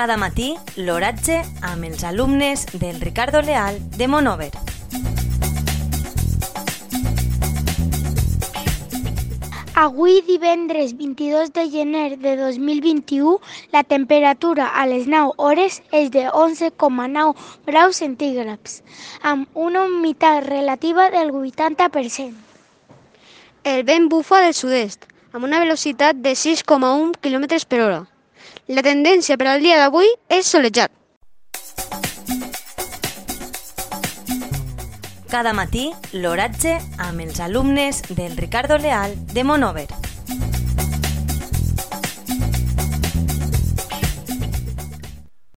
Cada matí, l'oratge amb els alumnes del Ricardo Leal de Monover. Avui, divendres 22 de gener de 2021, la temperatura a les 9 hores és de 11,9 graus centígrads, amb una humitat relativa del 80%. El vent bufa del sud-est, amb una velocitat de 6,1 km per hora. La tendència per al dia d'avui és solejat. Cada matí, l'oratge amb els alumnes del Ricardo Leal de Monover.